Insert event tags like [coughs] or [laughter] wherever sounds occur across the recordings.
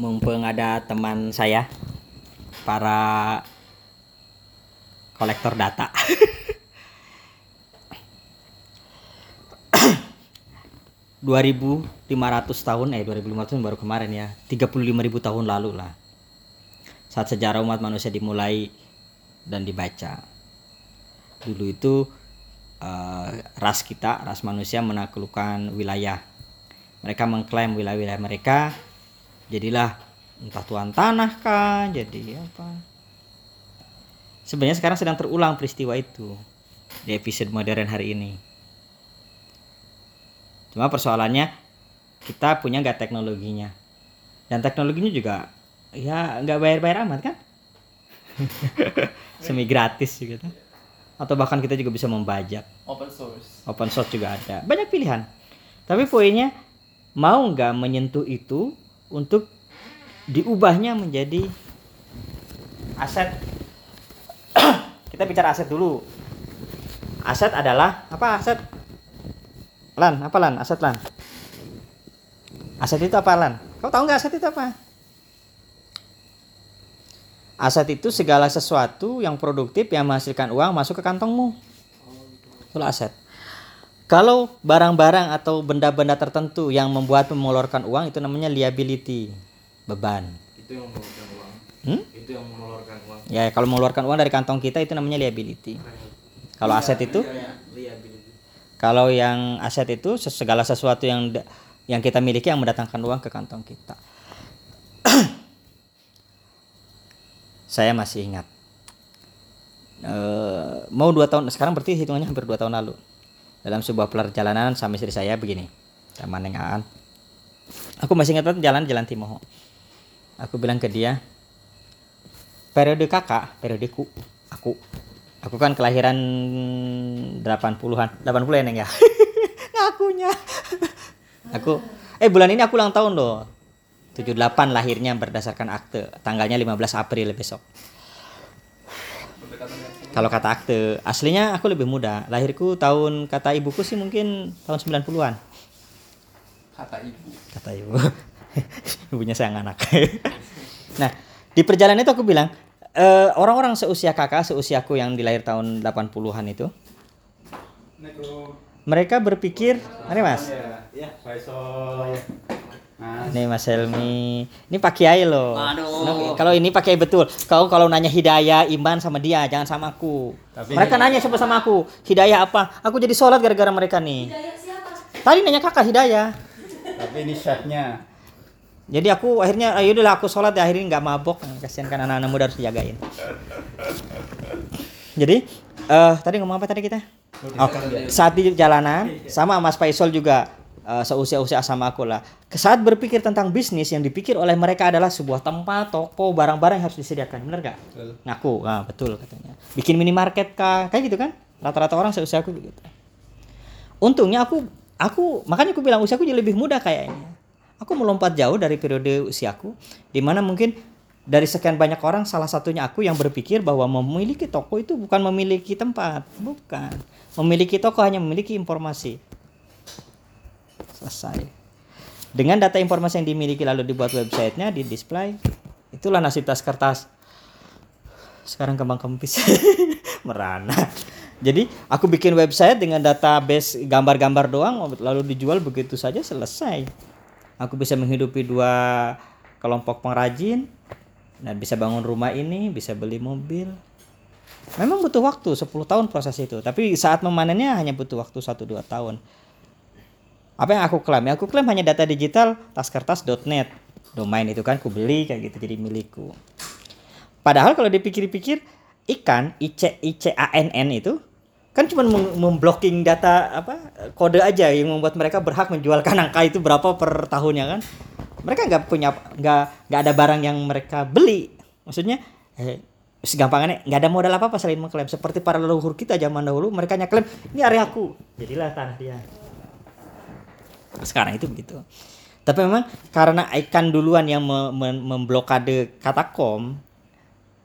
mumpung ada teman saya para kolektor data. [coughs] ratus tahun eh 2500 baru kemarin ya 35.000 tahun lalu lah. Saat sejarah umat manusia dimulai dan dibaca. Dulu itu eh, ras kita ras manusia menaklukkan wilayah. Mereka mengklaim wilayah-wilayah mereka jadilah entah tuan tanah kah jadi apa. Sebenarnya sekarang sedang terulang peristiwa itu di episode modern hari ini. Cuma persoalannya kita punya nggak teknologinya. Dan teknologinya juga ya nggak bayar-bayar amat kan? [laughs] Semi gratis gitu atau bahkan kita juga bisa membajak. Open source. Open source juga ada. Banyak pilihan. Tapi poinnya mau nggak menyentuh itu untuk diubahnya menjadi aset. [clears throat] Kita bicara aset dulu. Aset adalah apa? Aset? Lan apa lan? Aset lan. Aset itu apa lan? Kau tahu nggak aset itu apa? Aset itu segala sesuatu yang produktif yang menghasilkan uang masuk ke kantongmu. Itulah aset kalau barang-barang atau benda-benda tertentu yang membuat mengeluarkan uang itu namanya liability beban. Itu yang mengeluarkan uang? Hmm? itu yang mengeluarkan uang? Ya kalau mengeluarkan uang dari kantong kita itu namanya liability. Kalau aset itu? liability. Kalau yang aset itu segala sesuatu yang yang kita miliki yang mendatangkan uang ke kantong kita. [clears throat] Saya masih ingat. Eh, mau dua tahun sekarang berarti hitungannya hampir dua tahun lalu dalam sebuah perjalanan sama istri saya begini. Sama Neng Aan. Aku masih ingat jalan jalan Timoho. Aku bilang ke dia periode kakak periodeku aku. Aku kan kelahiran 80-an 80 ya Neng [laughs] ya. Ngakunya. Aku eh bulan ini aku ulang tahun loh. 78 lahirnya berdasarkan akte. Tanggalnya 15 April besok kalau kata akte aslinya aku lebih muda. Lahirku tahun kata ibuku sih mungkin tahun 90-an kata ibu. Kata ibu. [laughs] Ibunya sayang anak. [laughs] Nah di perjalanan itu aku bilang eh, orang-orang seusia kakak seusiaku yang dilahir tahun 80-an itu mereka berpikir mari mas. Ya Faisal Mas. Nih mas Helmi. Ini Pak Kiai loh. Aduh. Nah, kalau ini Pak Kiai betul. Kau kalau nanya hidayah iman sama dia jangan sama aku. Tapi mereka nanya siapa sama aku. Hidayah apa? Aku jadi sholat gara-gara mereka nih. Tadi nanya kakak hidayah. Tapi ini chefnya. Jadi aku akhirnya ayo udahlah aku sholat ya. Akhirnya nggak mabok. Kasihan kan anak-anak muda harus dijagain. Jadi eh tadi ngomong apa tadi kita? Oh, saat di jalanan sama Mas Faisal juga eh, seusia-usia sama aku lah. Saat berpikir tentang bisnis yang dipikir oleh mereka adalah sebuah tempat, toko, barang-barang yang harus disediakan. Bener gak? Ngaku, ah, betul katanya. Bikin minimarket kah? Kayak gitu kan? Rata-rata orang seusia aku begitu. Untungnya aku aku makanya aku bilang usiaku jadi lebih muda kayaknya. Aku melompat jauh dari periode usiaku di mana mungkin dari sekian banyak orang salah satunya aku yang berpikir bahwa memiliki toko itu bukan memiliki tempat, bukan. Memiliki toko hanya memiliki informasi. Selesai. Dengan data informasi yang dimiliki lalu dibuat websitenya, di display. Itulah nasib tas kertas. Sekarang kembang kempis. [laughs] Merana. Jadi aku bikin website dengan database gambar-gambar doang lalu dijual begitu saja selesai. Aku bisa menghidupi dua kelompok pengrajin dan bisa bangun rumah ini, bisa beli mobil. Memang butuh waktu 10 tahun proses itu, tapi saat memanennya hanya butuh waktu 1-2 tahun. Apa yang aku klaim? Yang aku klaim hanya data digital taskertas.net. Domain itu kan ku beli kayak gitu jadi milikku. Padahal kalau dipikir-pikir ikan IC ICANN itu kan cuma mem- memblocking data apa kode aja yang membuat mereka berhak menjualkan [laughs] angka itu berapa per tahunnya kan mereka nggak punya nggak nggak ada barang yang mereka beli maksudnya eh, segampangannya nggak ada modal apa apa selain mengklaim seperti para leluhur kita zaman dahulu mereka hanya klaim ini areaku jadilah tanah dia sekarang itu begitu. Tapi memang karena ikan duluan yang me- me- memblokade kata kom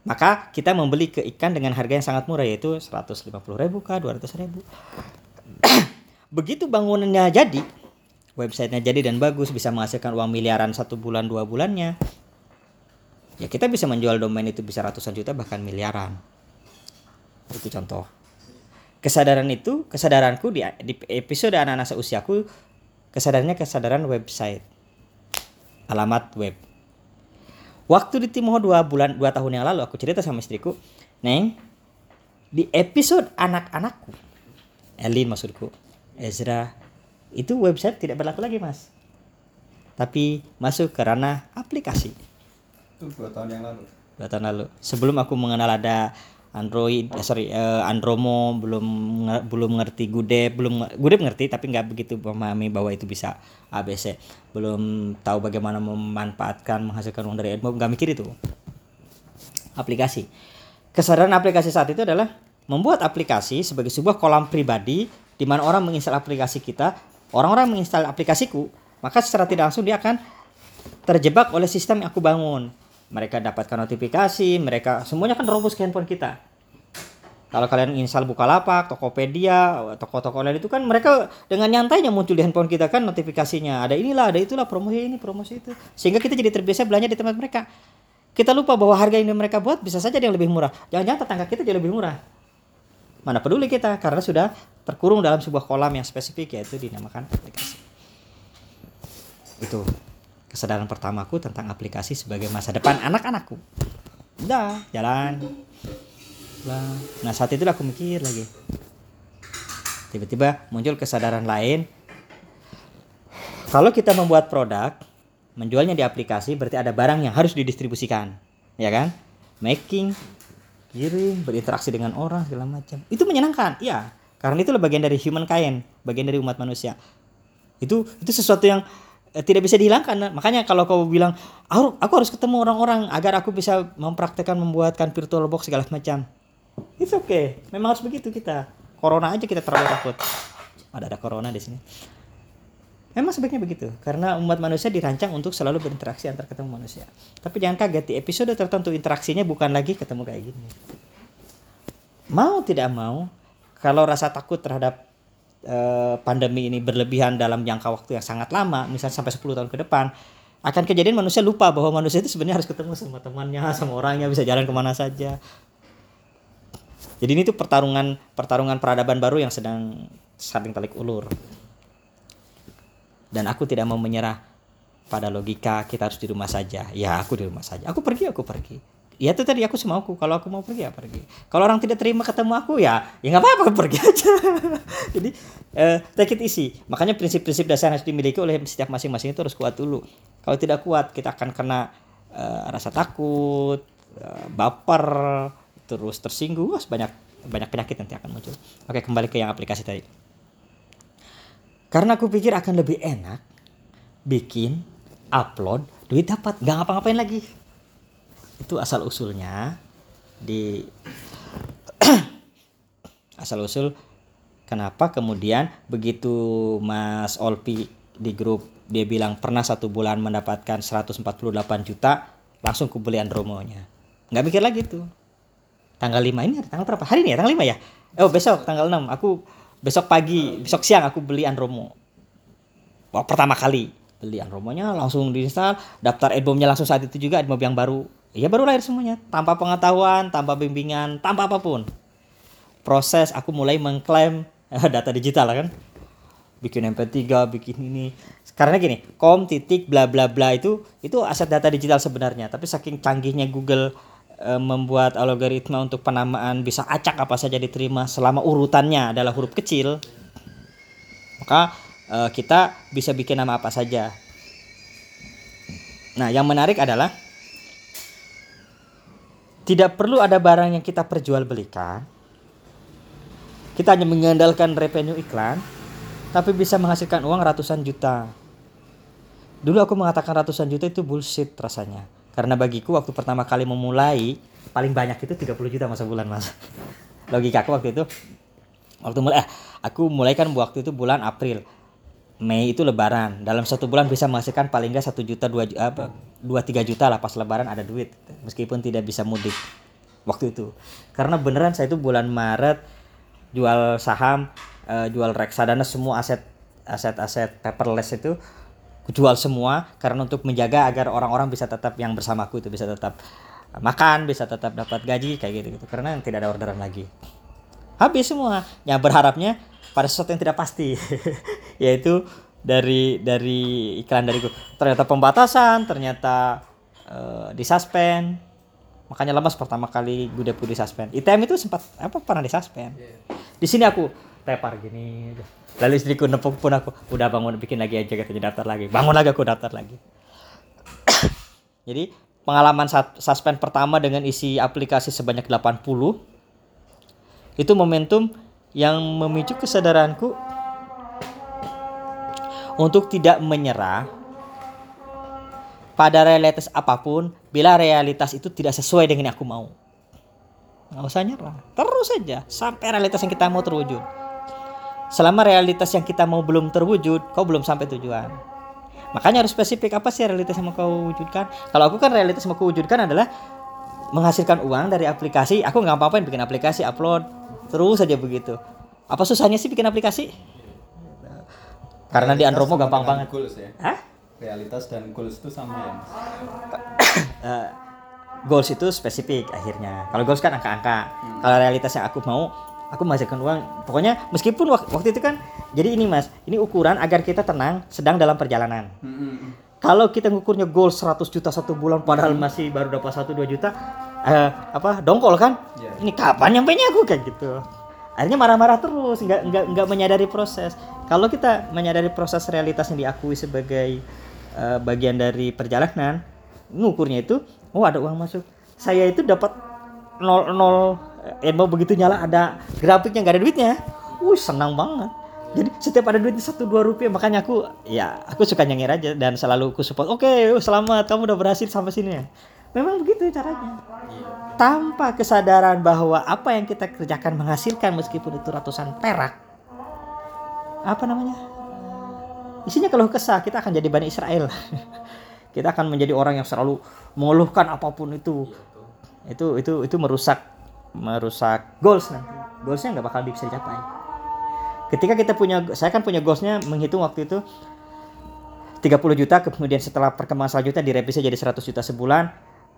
maka kita membeli ke ikan dengan harga yang sangat murah yaitu 150 ribu kah 200 ribu. [clears throat] Begitu bangunannya jadi websitenya jadi dan bagus bisa menghasilkan uang miliaran satu bulan dua bulannya ya kita bisa menjual domain itu bisa ratusan juta bahkan miliaran. Itu contoh. Kesadaran itu kesadaranku di, di episode anak-anak seusiaku kesadarannya kesadaran website. Alamat web. Waktu di Timoho dua bulan dua tahun yang lalu aku cerita sama istriku neng di episode anak-anakku Elin maksudku Ezra itu website tidak berlaku lagi mas. Tapi masuk ke ranah aplikasi. Itu dua tahun yang lalu. dua tahun lalu. Sebelum aku mengenal ada Android eh, sorry eh, Andromo belum belum ngerti Gudep belum Gudep ngerti tapi nggak begitu memahami bahwa itu bisa ABC belum tahu bagaimana memanfaatkan menghasilkan uang dari AdMob nggak mikir itu. Aplikasi. Kesadaran aplikasi saat itu adalah membuat aplikasi sebagai sebuah kolam pribadi di mana orang menginstal aplikasi kita orang-orang menginstal aplikasiku maka secara tidak langsung dia akan terjebak oleh sistem yang aku bangun. Mereka dapatkan notifikasi, mereka semuanya kan robust ke handphone kita. Kalau kalian install Bukalapak, Tokopedia, toko-toko lain itu kan mereka dengan nyantainya muncul di handphone kita kan notifikasinya. Ada inilah, ada itulah, promosi ini, promosi itu. Sehingga kita jadi terbiasa belanja di tempat mereka. Kita lupa bahwa harga yang mereka buat bisa saja yang lebih murah. Jangan-jangan tetangga kita jadi lebih murah. Mana peduli kita karena sudah terkurung dalam sebuah kolam yang spesifik yaitu dinamakan aplikasi. Itu kesadaran pertamaku tentang aplikasi sebagai masa depan anak-anakku. Udah, jalan. Nah saat itu aku mikir lagi. Tiba-tiba muncul kesadaran lain. Kalau kita membuat produk, menjualnya di aplikasi berarti ada barang yang harus didistribusikan, ya kan? Making, kirim, berinteraksi dengan orang segala macam. Itu menyenangkan, iya. Karena itu bagian dari human kind, bagian dari umat manusia. Itu itu sesuatu yang tidak bisa dihilangkan. Nah, Makanya kalau kau bilang, aku, aku harus ketemu orang-orang agar aku bisa mempraktekkan membuatkan virtual box segala macam. It's okay. Memang harus begitu kita. Corona aja kita terlalu takut. Ada ada corona di sini. Memang sebaiknya begitu, karena umat manusia dirancang untuk selalu berinteraksi antar ketemu manusia. Tapi jangan kaget, di episode tertentu interaksinya bukan lagi ketemu kayak gini. Mau tidak mau, kalau rasa takut terhadap eh, pandemi ini berlebihan dalam jangka waktu yang sangat lama, misalnya sampai 10 tahun ke depan, akan kejadian manusia lupa bahwa manusia itu sebenarnya harus ketemu sama temannya, sama orangnya, bisa jalan ke mana saja. Jadi ini tuh pertarungan pertarungan peradaban baru yang sedang saling tarik ulur. Dan aku tidak mau menyerah pada logika kita harus di rumah saja. Ya aku di rumah saja. Aku pergi aku pergi. Ya itu tadi aku semauku. Kalau aku mau pergi ya pergi. Kalau orang tidak terima ketemu aku ya ya nggak apa-apa [laughs] pergi aja. Jadi eh, take it easy. Makanya prinsip-prinsip dasar yang harus dimiliki oleh setiap masing-masing itu harus kuat dulu. Kalau tidak kuat kita akan kena eh, rasa takut, eh, baper, terus tersinggung, banyak banyak penyakit nanti akan muncul. Oke kembali ke yang aplikasi tadi. Karena aku pikir akan lebih enak bikin, upload, duit dapat, nggak ngapa-ngapain lagi. Itu asal usulnya. Di [clears throat] asal usul kenapa kemudian begitu Mas Olpi di grup dia bilang pernah satu bulan mendapatkan 148 juta langsung kubeli Andromonya. Nggak mikir lagi tuh. Tanggal 5 ini tanggal berapa? Hari ini ya? Tanggal 5 ya? Oh besok tanggal 6 aku besok pagi besok siang aku beli Andromo. Wah, pertama kali beli Andromonya langsung diinstal daftar Adbomnya langsung saat itu juga Admob yang baru iya baru lahir semuanya. Tanpa pengetahuan tanpa bimbingan tanpa apa pun. Proses aku mulai mengklaim [laughs] data digital kan? Bikin MP3 bikin ini. Karena gini kom titik bla bla bla itu itu aset data digital sebenarnya. Tapi saking canggihnya Google eh, membuat algoritma untuk penamaan bisa acak apa saja diterima selama urutannya adalah huruf kecil maka eh, kita bisa bikin nama apa saja. Nah yang menarik adalah tidak perlu ada barang yang kita perjualbelikan kita hanya mengandalkan revenue iklan tapi bisa menghasilkan uang ratusan juta. Dulu aku mengatakan ratusan juta itu bullshit rasanya. Karena bagiku waktu pertama kali memulai paling banyak itu 30 juta masa bulan mas. Logika aku waktu itu waktu mulai eh, aku mulai kan waktu itu bulan April. Mei itu lebaran. Dalam satu bulan bisa menghasilkan paling nggak satu juta dua ju- apa dua tiga juta lah pas lebaran ada duit. Meskipun tidak bisa mudik waktu itu. Karena beneran saya itu bulan Maret jual saham, eh, jual reksadana semua aset aset-aset paperless itu jual semua karena untuk menjaga agar orang-orang bisa tetap yang bersamaku itu bisa tetap makan bisa tetap dapat gaji kayak gitu gitu karena tidak ada orderan lagi habis semua yang berharapnya pada sesuatu yang tidak pasti [laughs] yaitu dari dari iklan dariku. Ternyata pembatasan ternyata uh, disuspend. Makanya lemas pertama kali gue di disuspend ITM itu sempat apa pernah disuspend di sini aku tepar gini lalu istriku nepuk pun aku udah bangun bikin lagi aja katanya daftar lagi. Bangun lagi aku daftar lagi. [coughs] Jadi pengalaman suspend pertama dengan isi aplikasi sebanyak 80 itu momentum yang memicu kesadaranku untuk tidak menyerah pada realitas apa pun bila realitas itu tidak sesuai dengan yang aku mau. Nggak usah nyerah, terus saja sampai realitas yang kita mau terwujud. Selama realitas yang kita mau belum terwujud, kau belum sampai tujuan. Makanya harus spesifik apa sih realitas yang mau kau wujudkan. Kalau aku kan realitas yang mau kau wujudkan adalah menghasilkan uang dari aplikasi. Aku nggak apa-apain bikin aplikasi, upload, terus saja begitu. Apa susahnya sih bikin aplikasi? Karena di Andromo gampang banget. Goals ya. Hah? Realitas dan goals itu sama ya, Mas. uh, [coughs] goals itu spesifik akhirnya. Kalau goals kan angka-angka. Hmm. Kalau realitas yang aku mau, aku menghasilkan uang. Pokoknya meskipun waktu itu kan, jadi ini mas, ini ukuran agar kita tenang sedang dalam perjalanan. Hmm. Kalau kita ngukurnya goal 100 juta satu bulan padahal hmm. masih baru dapat 1 2 juta, uh, apa dongkol kan? Yeah. Ini kapan nyampe nya aku kayak gitu akhirnya marah-marah terus nggak nggak nggak menyadari proses kalau kita menyadari proses realitas yang diakui sebagai uh, bagian dari perjalanan ngukurnya itu oh ada uang masuk saya itu dapat nol nol eh, mau begitu nyala ada grafiknya nggak ada duitnya uh senang banget jadi setiap ada duitnya satu dua rupiah makanya aku ya aku suka nyengir aja dan selalu aku support. Oke okay, selamat kamu udah berhasil sampai sini ya? Memang begitu caranya. Tanpa kesadaran bahwa apa yang kita kerjakan menghasilkan meskipun itu ratusan perak apa namanya? Isinya kalau kesah kita akan jadi bani Israel. [laughs] Kita akan menjadi orang yang selalu mengeluhkan apa pun itu. Itu itu itu merusak merusak goals nanti. Goalsnya nggak bakal bisa dicapai ketika kita punya saya kan punya goalsnya menghitung waktu itu 30 juta kemudian setelah perkembangan selanjutnya direvisi jadi 100 juta sebulan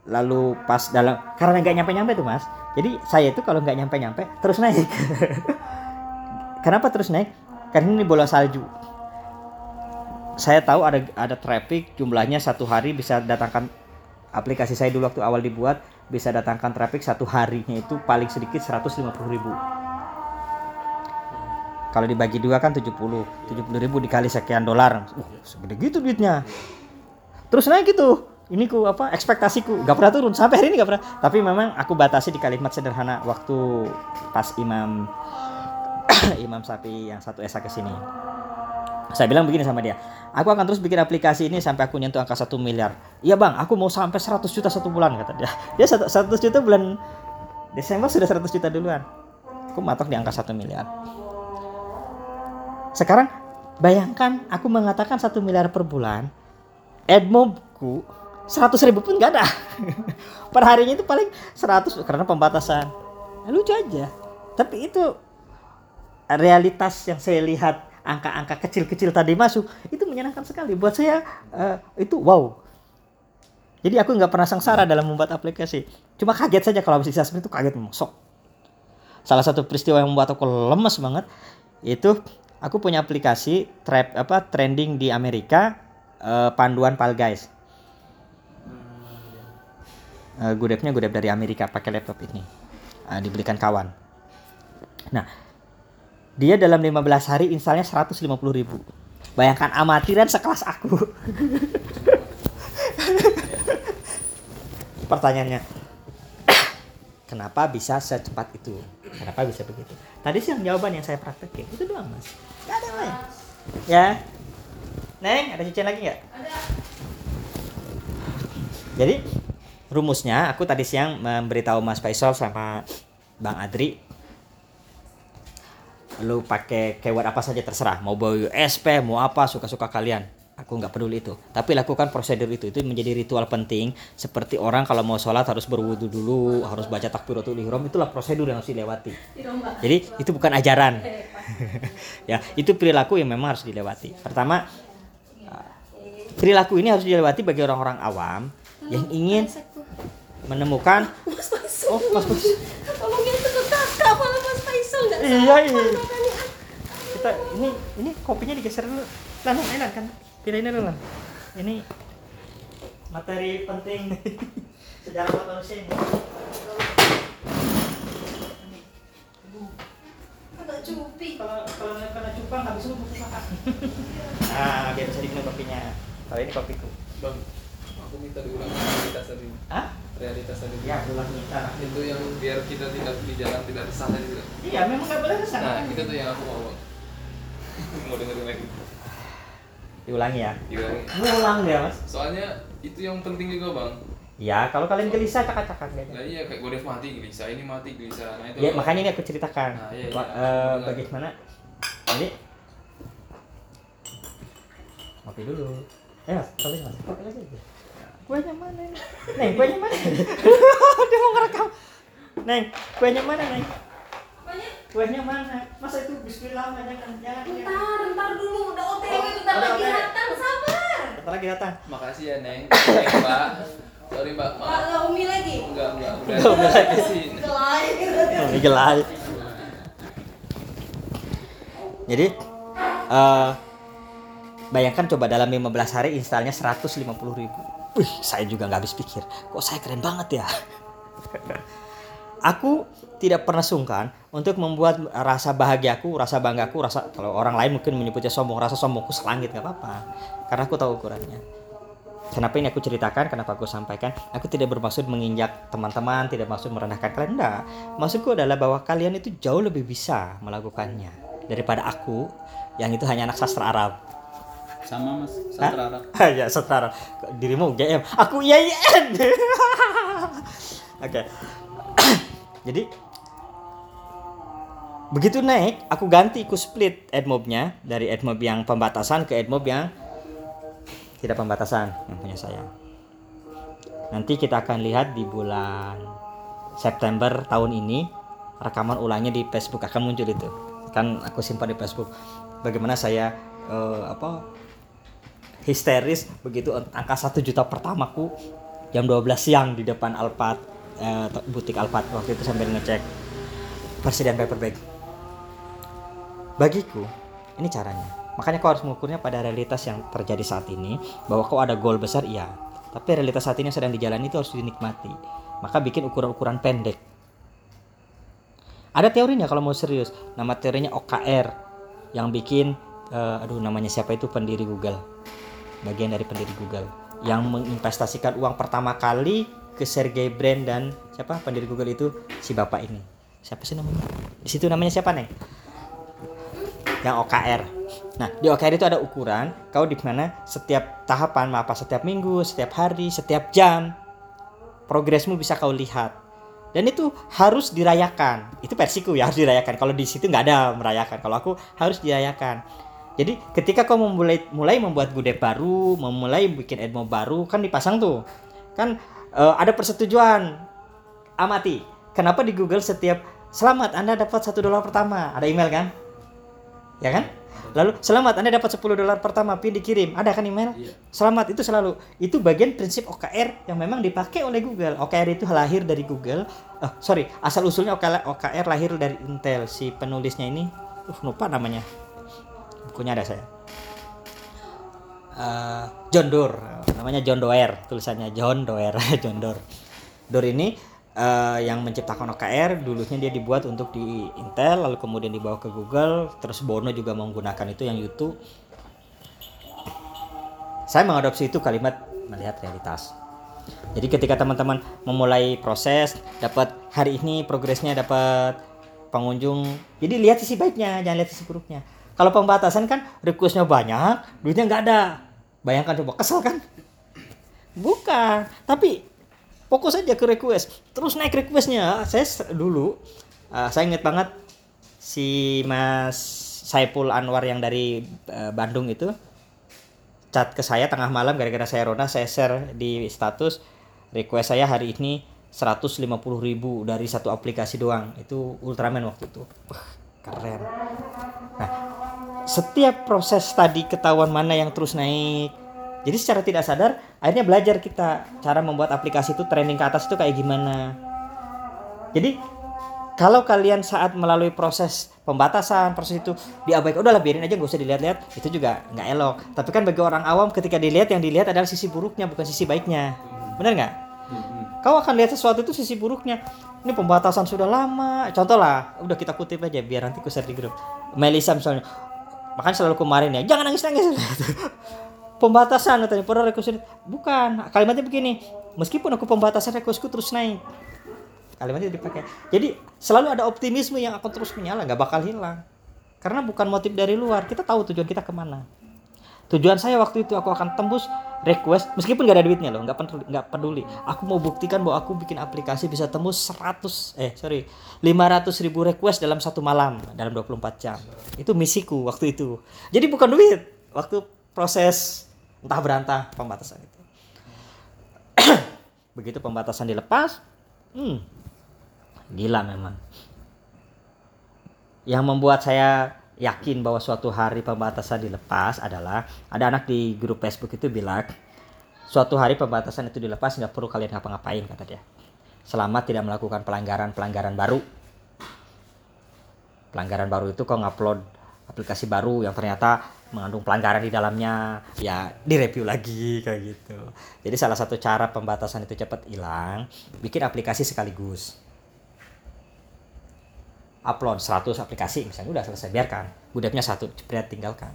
lalu pas dalam karena nggak nyampe nyampe tuh mas. Jadi saya itu kalau nggak nyampe nyampe terus naik. [laughs] Kenapa terus naik? Karena ini bola salju. Saya tahu ada ada traffic jumlahnya satu hari bisa datangkan aplikasi saya dulu waktu awal dibuat bisa datangkan traffic satu harinya itu paling sedikit 150 ribu kalau dibagi dua kan 70 70 ribu dikali sekian dolar. Uh segede gitu duitnya. Terus naik gitu. Ini ku apa ekspektasiku. Gak pernah turun. Sampai hari ini gak pernah. Tapi memang aku batasi di kalimat sederhana waktu pas imam [coughs] imam sapi yang satu esa ke sini. Saya bilang begini sama dia aku akan terus bikin aplikasi ini sampai aku nyentuh angka satu miliar. Iya bang. Aku mau sampai 100 juta satu bulan kata dia. [laughs] Dia 100 juta bulan Desember sudah 100 juta duluan. Aku matok di angka satu miliar sekarang bayangkan aku mengatakan satu miliar per bulan Edmobku seratus ribu pun gak ada. [laughs] Per harinya itu paling seratus karena pembatasan. Ya, lucu aja. Tapi itu realitas yang saya lihat angka-angka kecil-kecil tadi masuk itu menyenangkan sekali. Buat saya uh, itu wow. Jadi aku nggak pernah sengsara dalam membuat aplikasi. Cuma kaget saja kalau bisa seperti itu kaget memang sok. Salah satu peristiwa yang membuat aku lemes banget itu aku punya aplikasi trap apa trending di Amerika uh, panduan pal guys. Uh, Godepnya Godep dari Amerika pakai laptop ini. Uh, dibelikan kawan. Nah dia dalam 15 hari installnya 150 ribu. Bayangkan amatiran sekelas aku. [laughs] Pertanyaannya kenapa bisa secepat itu? Kenapa bisa begitu? Tadi sih yang jawaban yang saya praktekin. Itu doang mas gak ada ya. Neng ada cicin lagi nggak? Jadi rumusnya aku tadi siang memberitahu Mas Faisal sama Bang Adri. Lu pakai keyword apa saja terserah. Mau bawa USP mau apa suka-suka kalian aku nggak peduli itu. Tapi lakukan prosedur itu. Itu menjadi ritual penting. Seperti orang kalau mau sholat harus berwudu dulu harus baca takbiratul ihram. Itulah prosedur yang harus dilewati. Jadi itu bukan ajaran. [laughs] Ya itu perilaku yang memang harus dilewati. Pertama perilaku ini harus dilewati bagi orang-orang awam yang ingin menemukan Mas Faisal. oh Mas Bus Tolongin itu ke kakak malah Mas Faisal. Nggak Iya, iya. kita ini ini kopinya digeser dulu. Enak kan pindahin dulu lah ini materi penting sejarah manusia ini cupi. kalau kalau kena cupang habis itu buku kakak nah biar bisa [laughs] diminum kopinya kalau ini kopiku Bang, aku minta diulang realitas tadi. ah Realitas tadi. ya ulang kita Itu yang biar kita tidak di jalan tidak resah tadi. Iya memang nggak boleh ke sana Nah, itu tuh yang aku mau. [laughs] Mau dengerin lagi. Diulangi ya Diulangi. ngulang dia mas Soalnya itu yang penting juga bang. ya kalau kalian gelisah cakap-cakap gitu Nah iya kayak Godef mati gelisah, ini mati gelisah. Nah itu. ya makanya ini aku ceritakan Nah, iya, iya. Eh, bagaimana jadi kopi dulu eh mas kopi mas kopi lagi kuenya mana neng kuenya mana [laughs] dia mau ngerekam neng kuenya mana neng? Kuenya mana masa itu biskuit lama jangan jangan jangan. Bentar, bentar dulu. Udah OTW, Oh, bentar udah lagi OTW. datang. Sabar. bentar lagi datang Makasih ya Neng. Neng, Mbak. Sorry Mbak. Pak, Maaf. nggak umi lagi? Enggak enggak. Enggak, udah lagi. Sih. Gelai. Oh, ini gelai jadi eh bayangkan coba dalam 15 hari installnya 150 ribu Wih, saya juga nggak habis pikir kok saya keren banget ya aku tidak pernah sungkan untuk membuat rasa bahagiaku, rasa banggaku, rasa kalau orang lain mungkin menyebutnya sombong, rasa sombongku selangit nggak apa-apa, karena aku tahu ukurannya. Kenapa ini aku ceritakan, kenapa aku sampaikan? Aku tidak bermaksud menginjak teman-teman, tidak maksud merendahkan kalian, enggak. Maksudku adalah bahwa kalian itu jauh lebih bisa melakukannya daripada aku yang itu hanya anak sastra Arab. Sama Mas, Hah? sastra Arab. [laughs] ya sastra Arab. Dirimu GM, aku IAIN. [laughs] Oke. [clears throat] Jadi begitu naik, aku ganti, aku split admobnya dari admob yang pembatasan ke admob yang tidak pembatasan yang punya saya. Nanti kita akan lihat di bulan September tahun ini rekaman ulangnya di Facebook akan muncul itu. Kan aku simpan di Facebook. Bagaimana saya eh, apa histeris begitu angka satu juta pertamaku jam 12 siang di depan Alphard eh, butik Alphard waktu itu sambil ngecek persediaan paper bag bagiku ini caranya. Makanya kau harus mengukurnya pada realitas yang terjadi saat ini bahwa kau ada goal besar iya. Tapi realitas saat ini yang sedang dijalani itu harus dinikmati. Maka bikin ukuran-ukuran pendek. Ada teorinya kalau mau serius. Nama teorinya OKR yang bikin eh, aduh namanya siapa itu? Pendiri Google. Bagian dari pendiri Google. Yang menginvestasikan uang pertama kali ke Sergey Brin dan siapa? Pendiri Google itu si bapak ini. Siapa sih namanya? Di situ namanya siapa nih yang OKR nah di OKR itu ada ukuran kau di mana setiap tahapan apa setiap minggu setiap hari setiap jam progresmu bisa kau lihat. Dan itu harus dirayakan. Itu versiku ya [laughs] harus dirayakan. Kalau di situ nggak ada merayakan. Kalau aku harus dirayakan. Jadi ketika kau memulai mulai membuat gude baru memulai bikin edmo baru kan dipasang tuh. Kan eh, ada persetujuan. Amati. Kenapa di Google setiap selamat anda dapat satu dolar pertama? Ada email kan ya kan? Lalu selamat anda dapat 10 dolar pertama pin dikirim. Ada kan email? Iya. selamat itu selalu. Itu bagian prinsip OKR yang memang dipakai oleh Google. OKR itu lahir dari Google. Eh, sorry asal usulnya OKR, lahir dari Intel. Si penulisnya ini uh lupa namanya. Bukunya ada saya. Eh, John Doerr. Namanya John Doerr tulisannya. John Doerr [laughs] John Doerr. Doerr ini eh, yang menciptakan OKR dulunya dia dibuat untuk di Intel lalu kemudian dibawa ke Google terus Bono juga menggunakan itu yang YouTube. Saya mengadopsi itu kalimat melihat realitas. Jadi ketika teman-teman memulai proses dapat hari ini progresnya dapat pengunjung jadi lihat sisi baiknya jangan lihat sisi buruknya. Kalau pembatasan kan requestnya banyak duitnya nggak ada. Bayangkan coba kesel kan? Bukan. Tapi fokus aja ke request. Terus naik requestnya. Saya dulu uh, saya inget banget si Mas Saipul Anwar yang dari uh, Bandung itu chat ke saya tengah malam gara-gara saya Rona saya share di status request saya hari ini 150.000 ribu dari satu aplikasi doang. Itu Ultraman waktu itu. Keren. Nah setiap proses tadi ketahuan mana yang terus naik Jadi secara tidak sadar akhirnya belajar kita cara membuat aplikasi itu trending ke atas itu kayak gimana. Jadi kalau kalian saat melalui proses pembatasan proses itu diabaikan udahlah biarin aja gak usah dilihat-lihat itu juga nggak elok. Tapi kan bagi orang awam ketika dilihat yang dilihat adalah sisi buruknya bukan sisi baiknya. Benar nggak? Kau akan lihat sesuatu itu sisi buruknya. Ini pembatasan sudah lama. Contoh lah udah kita kutip aja biar nanti ku share di grup. Melisa misalnya makan selalu kemarin ya jangan nangis nangis [laughs] pembatasan katanya request bukan kalimatnya begini meskipun aku pembatasan requestku terus naik. Kalimatnya dipakai. Jadi selalu ada optimisme yang akan terus menyala nggak bakal hilang. Karena bukan motif dari luar kita tahu tujuan kita ke mana. Tujuan saya waktu itu aku akan tembus request meskipun nggak ada duitnya loh nggak peduli nggak peduli. Aku mau buktikan bahwa aku bikin aplikasi bisa tembus 100 eh sorry 500 ribu request dalam satu malam dalam 24 jam. Itu misiku waktu itu. Jadi bukan duit waktu proses entah berantah pembatasan itu. [clears throat] Begitu pembatasan dilepas hmm, gila memang. Yang membuat saya yakin bahwa suatu hari pembatasan dilepas adalah ada anak di grup Facebook itu bilang suatu hari pembatasan itu dilepas nggak perlu kalian ngapa-ngapain kata dia. Selama tidak melakukan pelanggaran-pelanggaran baru. Pelanggaran baru itu kok ngupload aplikasi baru yang ternyata mengandung pelanggaran di dalamnya ya direview lagi kayak gitu. Jadi salah satu cara pembatasan itu cepat hilang bikin aplikasi sekaligus. Upload 100 aplikasi misalnya udah selesai biarkan. Budapnya satu jepret tinggalkan.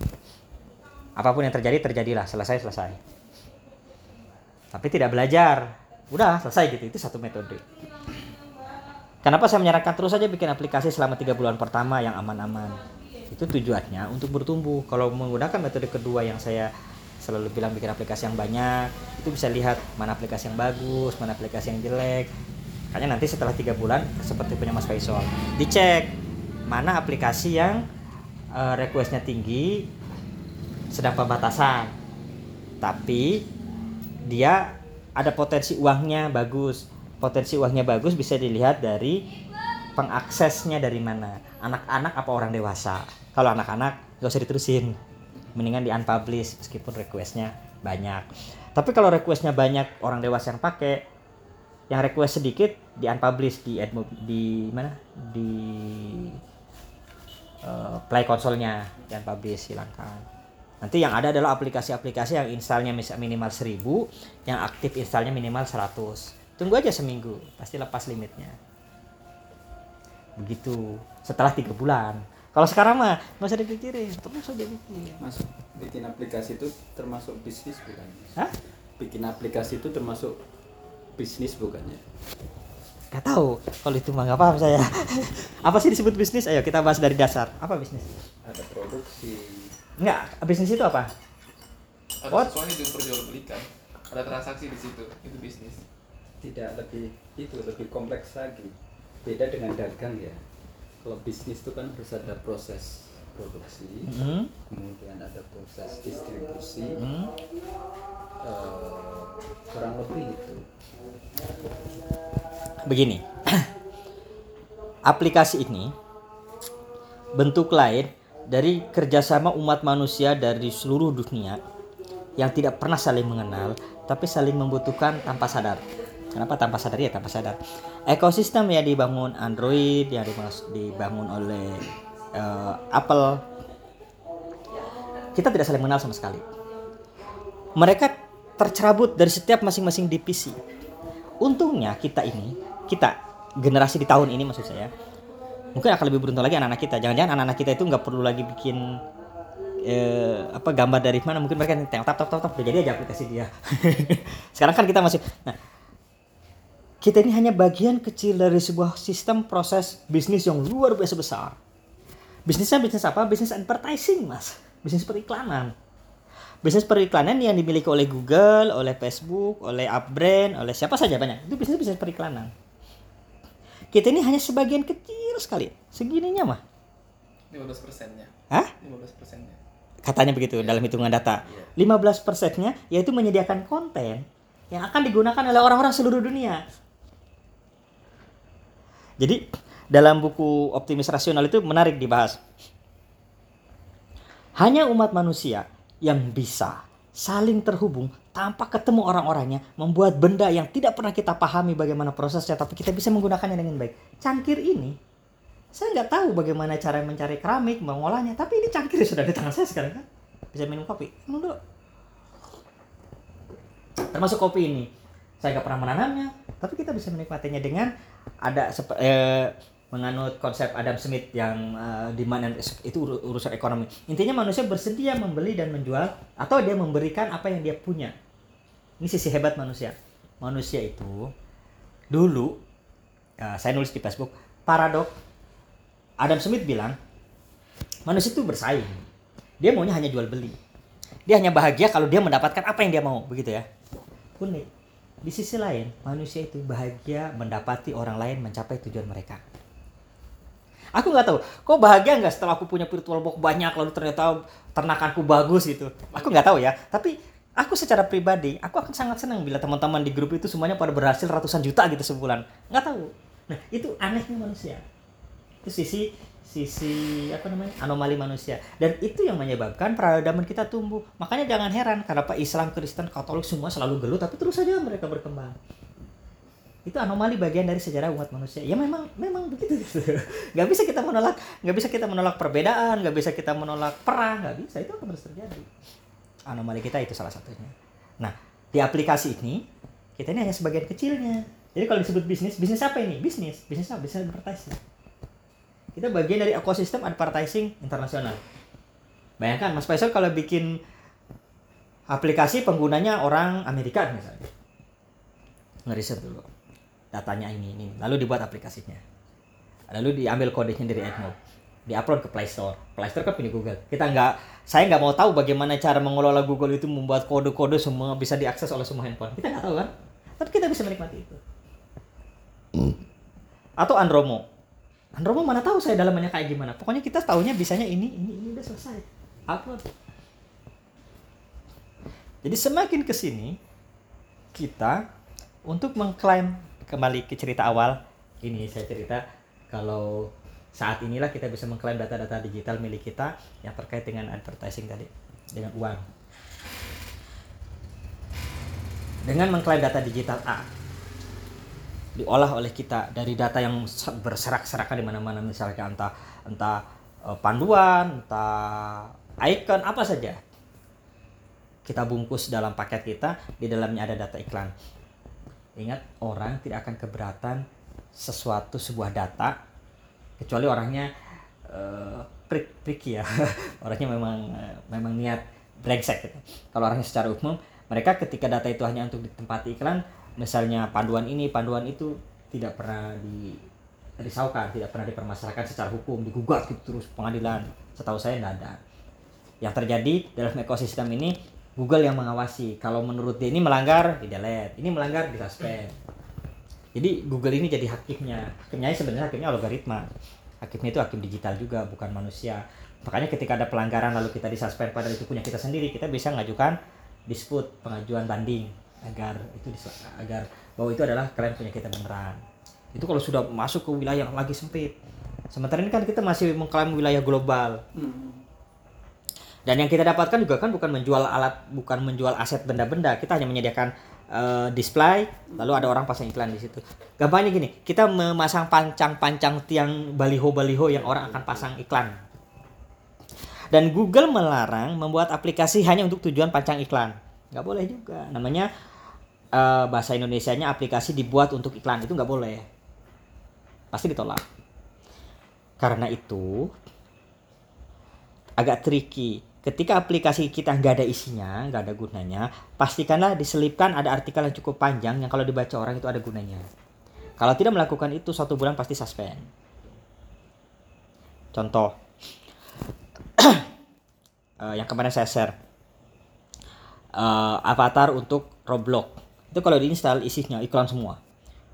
Apa pun yang terjadi terjadilah selesai selesai. Tapi tidak belajar. Udah selesai gitu itu satu metode. Kenapa saya menyarankan terus saja bikin aplikasi selama tiga bulan pertama yang aman-aman itu tujuannya untuk bertumbuh. Kalau menggunakan metode kedua yang saya selalu bilang bikin aplikasi yang banyak itu bisa lihat mana aplikasi yang bagus mana aplikasi yang jelek. Makanya nanti setelah tiga bulan seperti punya Mas Faisal. Dicek mana aplikasi yang uh, requestnya tinggi sedang pembatasan. Tapi dia ada potensi uangnya bagus. Potensi uangnya bagus bisa dilihat dari pengaksesnya dari mana. Anak-anak apa orang dewasa kalau anak-anak gak usah diterusin. Mendingan di unpublish meskipun requestnya banyak. Tapi kalau requestnya banyak orang dewasa yang pakai yang request sedikit di unpublish di admo di mana? Di uh, play konsolnya di unpublish hilangkan. Nanti yang ada adalah aplikasi-aplikasi yang installnya minimal 1000 yang aktif installnya minimal 100 tunggu aja seminggu pasti lepas limitnya. Begitu. Setelah tiga bulan kalau sekarang mah nggak usah dipikirin terus aja bikin masuk bikin aplikasi itu termasuk bisnis bukan Hah? bikin aplikasi itu termasuk bisnis bukannya Gak tahu kalau itu mah nggak paham saya [laughs] apa sih disebut bisnis ayo kita bahas dari dasar apa bisnis ada produksi Enggak, bisnis itu apa Ada What? sesuatu yang diperjualbelikan. Ada transaksi di situ. Itu bisnis. tidak lebih itu lebih kompleks lagi beda dengan dagang ya kalau bisnis itu kan harus ada proses produksi Hmm. kemudian ada proses distribusi Hmm. eh, kurang lebih itu begini [clears throat] aplikasi ini bentuk lain dari kerjasama umat manusia dari seluruh dunia yang tidak pernah saling mengenal tapi saling membutuhkan tanpa sadar kenapa tanpa sadar ya tanpa sadar ekosistem yang dibangun Android yang dibangun oleh eh, Apple. Kita tidak saling mengenal sama sekali. Mereka tercerabut dari setiap masing-masing divisi untungnya kita ini kita generasi di tahun ini maksud saya mungkin akan lebih beruntung lagi anak-anak kita. Jangan-jangan anak-anak kita itu nggak perlu lagi bikin eh, apa gambar dari mana. Mungkin mereka tengok tap tap tap tap jadi aja aplikasi dia. [laughs] Sekarang kan kita masih nah kita ini hanya bagian kecil dari sebuah sistem proses bisnis yang luar biasa besar bisnisnya bisnis apa bisnis advertising mas bisnis periklanan bisnis periklanan yang dimiliki oleh Google, oleh Facebook, oleh Upbrand, oleh siapa saja banyak. Itu bisnis bisnis periklanan. Kita ini hanya sebagian kecil sekali. Segininya mah. 15 persennya. Hah? 15 persennya. Katanya begitu dalam hitungan data. 15 persennya yaitu menyediakan konten yang akan digunakan oleh orang-orang seluruh dunia. Jadi dalam buku Optimis Rasional itu menarik dibahas. Hanya umat manusia yang bisa saling terhubung tanpa ketemu orang-orangnya membuat benda yang tidak pernah kita pahami bagaimana prosesnya tapi kita bisa menggunakannya dengan baik. Cangkir ini saya nggak tahu bagaimana cara mencari keramik mengolahnya tapi ini cangkir sudah di tangan saya sekarang kan? Bisa minum kopi? Minum dulu. Termasuk kopi ini. Saya nggak pernah menanamnya tapi kita bisa menikmatinya dengan ada eh, menganut konsep Adam Smith yang eh, di mana itu ur- urusan ekonomi. Intinya manusia bersedia membeli dan menjual atau dia memberikan apa yang dia punya. Ini sisi hebat manusia. Manusia itu dulu eh, saya nulis di Facebook paradok Adam Smith bilang manusia itu bersaing. Dia maunya hanya jual beli dia hanya bahagia kalau dia mendapatkan apa yang dia mau. Begitu ya. Unik di sisi lain manusia itu bahagia mendapati orang lain mencapai tujuan mereka. Aku nggak tahu kok bahagia nggak setelah aku punya virtual box banyak lalu ternyata ternakanku bagus gitu? Aku nggak tahu ya tapi aku secara pribadi aku akan sangat senang bila teman-teman di grup itu semuanya pada berhasil ratusan juta gitu sebulan. Nggak tahu. Nah itu anehnya manusia. Itu sisi sisi apa namanya anomali manusia. Dan itu yang menyebabkan peradaban kita tumbuh. Makanya jangan heran kenapa Islam Kristen Katolik semua selalu gelut tapi terus saja mereka berkembang. Itu anomali bagian dari sejarah umat manusia. Ya memang memang begitu. [laughs] Nggak bisa kita menolak nggak bisa kita menolak perbedaan nggak bisa kita menolak perang nggak bisa. Itu akan terus terjadi. Anomali kita itu salah satunya. Nah di aplikasi ini kita ini hanya sebagian kecilnya. Jadi kalau disebut bisnis bisnis apa ini? Bisnis. Bisnis apa? Bisnis advertising kita bagian dari ekosistem advertising internasional. Bayangkan Mas Faisal kalau bikin aplikasi penggunanya orang Amerika misalnya. Ngeriset dulu datanya ini ini lalu dibuat aplikasinya. Lalu diambil kodenya dari AdMob. Diupload ke Play Store. Play Store kan punya Google. Kita nggak saya nggak mau tahu bagaimana cara mengelola Google itu membuat kode-kode semua bisa diakses oleh semua handphone. Kita nggak tahu kan? Tapi kita bisa menikmati itu. Atau Andromo. Andromo mana tahu saya dalamannya kayak gimana. Pokoknya kita tahunya bisanya ini, ini, ini udah selesai. Upload. Jadi semakin ke sini kita untuk mengklaim kembali ke cerita awal ini saya cerita kalau saat inilah kita bisa mengklaim data-data digital milik kita yang terkait dengan advertising tadi dengan uang. Dengan mengklaim data digital A diolah oleh kita dari data yang se- berserak-serakan di mana-mana misalnya entah entah eh, panduan, entah icon apa saja. Kita bungkus dalam paket kita, di dalamnya ada data iklan. Ingat, orang tidak akan keberatan sesuatu sebuah data kecuali orangnya eh prik prik ya. [laughs] orangnya memang eh, memang niat brengsek gitu. Kalau orangnya secara umum, mereka ketika data itu hanya untuk ditempati iklan, misalnya panduan ini, panduan itu tidak pernah di risaukan, tidak pernah dipermasalahkan secara hukum, digugat gitu terus pengadilan. Setahu saya tidak ada. Yang terjadi dalam ekosistem ini Google yang mengawasi. Kalau menurut dia ini melanggar, di delete. Ini melanggar, di suspend. Jadi Google ini jadi hakimnya. Hakimnya sebenarnya hakimnya algoritma. Hakimnya itu hakim digital juga, bukan manusia. Makanya ketika ada pelanggaran lalu kita disuspend padahal itu punya kita sendiri, kita bisa mengajukan dispute, pengajuan banding agar itu agar bahwa itu adalah klaim punya kita beneran. Itu kalau sudah masuk ke wilayah yang lagi sempit. Sementara ini kan kita masih mengklaim wilayah global. Dan yang kita dapatkan juga kan bukan menjual alat, bukan menjual aset benda-benda. Kita hanya menyediakan eh, display, lalu ada orang pasang iklan di situ. Gampangnya gini, kita memasang pancang-pancang tiang baliho-baliho yang orang akan pasang iklan. Dan Google melarang membuat aplikasi hanya untuk tujuan pancang iklan. Nggak boleh juga. Namanya eh, bahasa Indonesianya aplikasi dibuat untuk iklan itu nggak boleh. Pasti ditolak. Karena itu agak tricky. Ketika aplikasi kita nggak ada isinya, nggak ada gunanya, pastikanlah diselipkan ada artikel yang cukup panjang yang kalau dibaca orang itu ada gunanya. Kalau tidak melakukan itu, satu bulan pasti suspend. Contoh, [clears throat] eh, yang kemarin saya share, Eh, avatar untuk Roblox. Itu kalau diinstal isinya iklan semua.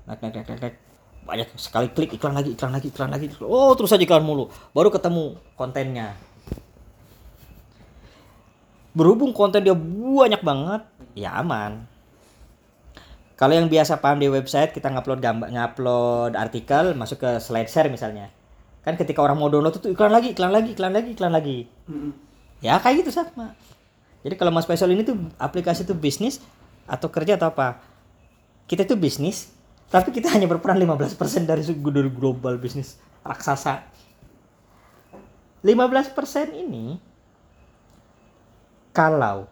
Naik, naik, naik, naik, naik. Banyak sekali klik iklan lagi, iklan lagi, iklan lagi. Oh, terus aja iklan mulu. Baru ketemu kontennya. Berhubung konten dia banyak banget, ya aman. Kalau yang biasa paham di website kita ngupload gambar, ngupload artikel, masuk ke slide share misalnya. Kan ketika orang mau download itu iklan lagi, iklan lagi, iklan lagi, iklan lagi. Ya kayak gitu sama. Jadi kalau Mas Faisal ini tuh aplikasi itu bisnis atau kerja atau apa? Kita itu bisnis, tapi kita hanya berperan 15% dari global bisnis raksasa. 15% ini kalau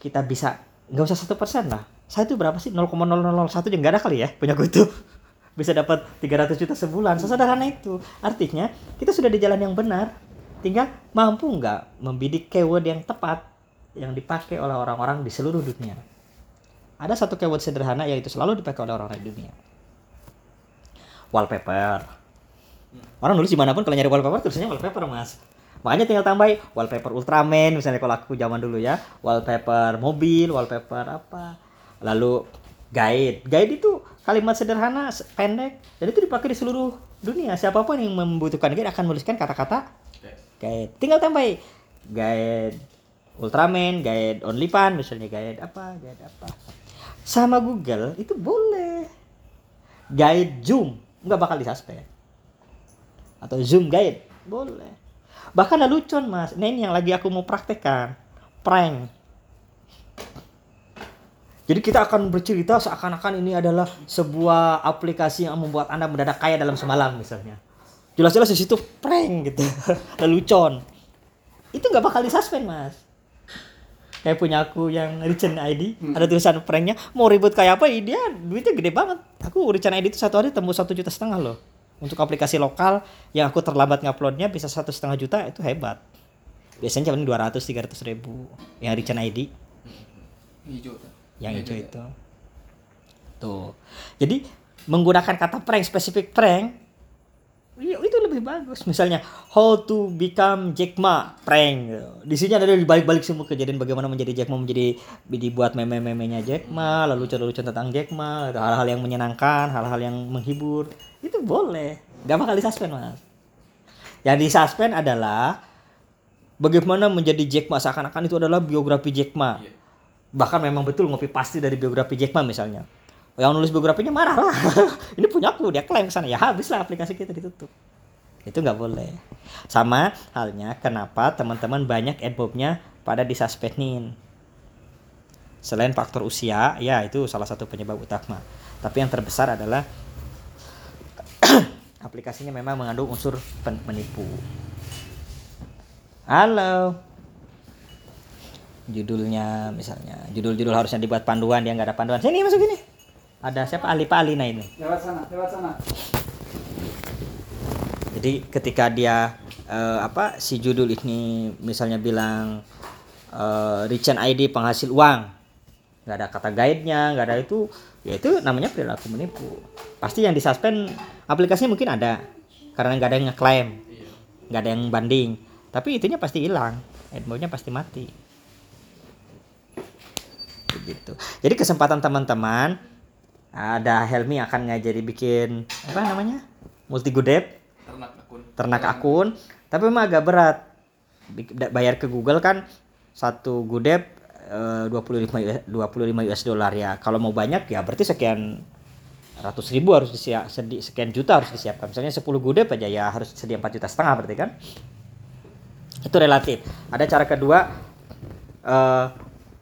kita bisa nggak usah satu persen lah. Saya itu berapa sih? 0,0001 juga nggak ada kali ya punya gue itu. [laughs] Bisa dapat 300 juta sebulan sesederhana itu. Artinya kita sudah di jalan yang benar. Tinggal mampu nggak membidik keyword yang tepat yang dipakai oleh orang-orang di seluruh dunia ada satu keyword sederhana yaitu selalu dipakai oleh orang-orang di dunia. Wallpaper. Orang nulis di mana pun kalau nyari wallpaper tulisannya wallpaper mas. Makanya tinggal tambahin wallpaper Ultraman misalnya kalau aku zaman dulu ya. Wallpaper mobil wallpaper apa. Lalu guide. Guide itu kalimat sederhana se- pendek dan itu dipakai di seluruh dunia. Siapa pun yang membutuhkan guide akan menuliskan kata-kata guide. tinggal tambahin guide Ultraman guide OnlyFans misalnya guide apa guide apa sama Google itu boleh. Guide Zoom nggak bakal disuspend atau Zoom guide boleh. Bahkan ada lucon mas nah ini yang lagi aku mau praktekkan prank. Jadi kita akan bercerita seakan-akan ini adalah sebuah aplikasi yang membuat anda mendadak kaya dalam semalam misalnya. Jelas-jelas di situ prank gitu. [laughs] Ada lucon itu nggak bakal disuspend mas kayak punya aku yang Richard ID ada tulisan pranknya mau ribut kayak apa ya dia duitnya gede banget. Aku Richard ID itu satu hari tembus satu juta setengah loh. Untuk aplikasi lokal yang aku terlambat nguploadnya bisa satu setengah juta itu hebat. Biasanya cuma 200 300 ribu yang Richard ID hijau yang hijau iya. itu. Tuh. Jadi menggunakan kata prank spesifik prank itu lebih bagus. Misalnya how to become Jack Ma prank. Di sini ada di balik-balik semua kejadian bagaimana menjadi Jack Ma menjadi dibuat meme-memenya Jack Ma lalu lucu-lucu tentang Jack Ma hal-hal yang menyenangkan hal-hal yang menghibur. Itu boleh. Nggak bakal disuspend mas. Yang disuspend adalah bagaimana menjadi Jack Ma seakan-akan itu adalah biografi Jack Ma. Iya. bahkan memang betul ngopi pasti dari biografi Jack Ma misalnya. Yang nulis biografinya marah lah. [laughs] Ini punya aku dia klaim ke sana. Ya habis lah aplikasi kita ditutup itu nggak boleh. Sama halnya kenapa teman-teman banyak admobnya pada disuspendin? Selain faktor usia ya itu salah satu penyebab utama. Tapi yang terbesar adalah [clears throat] aplikasinya memang mengandung unsur penipu halo. Judulnya misalnya judul-judul harusnya dibuat panduan dia nggak ada panduan. Sini masuk ini ada siapa? Ali Pak Alina ini. Lewat sana lewat sana jadi ketika dia eh, apa si judul ini misalnya bilang eh, Richard ID penghasil uang nggak ada kata guide-nya nggak ada itu ya itu namanya perilaku menipu. Pasti yang disuspend aplikasinya mungkin ada karena nggak ada yang ngeklaim nggak ada yang banding. Tapi itunya pasti hilang admode-nya pasti mati. Begitu. Jadi kesempatan teman-teman ada Helmi akan ngajari bikin apa namanya multi godep Ternak akun. ternak akun tapi memang agak berat. Bayar ke Google kan satu godep eh, 25 US 25 US dollar ya. Kalau mau banyak ya berarti sekian ratus ribu harus disiap sekian juta harus disiapkan. Misalnya 10 godep aja ya harus sedia 4 juta setengah berarti kan? Itu relatif. Ada cara kedua eh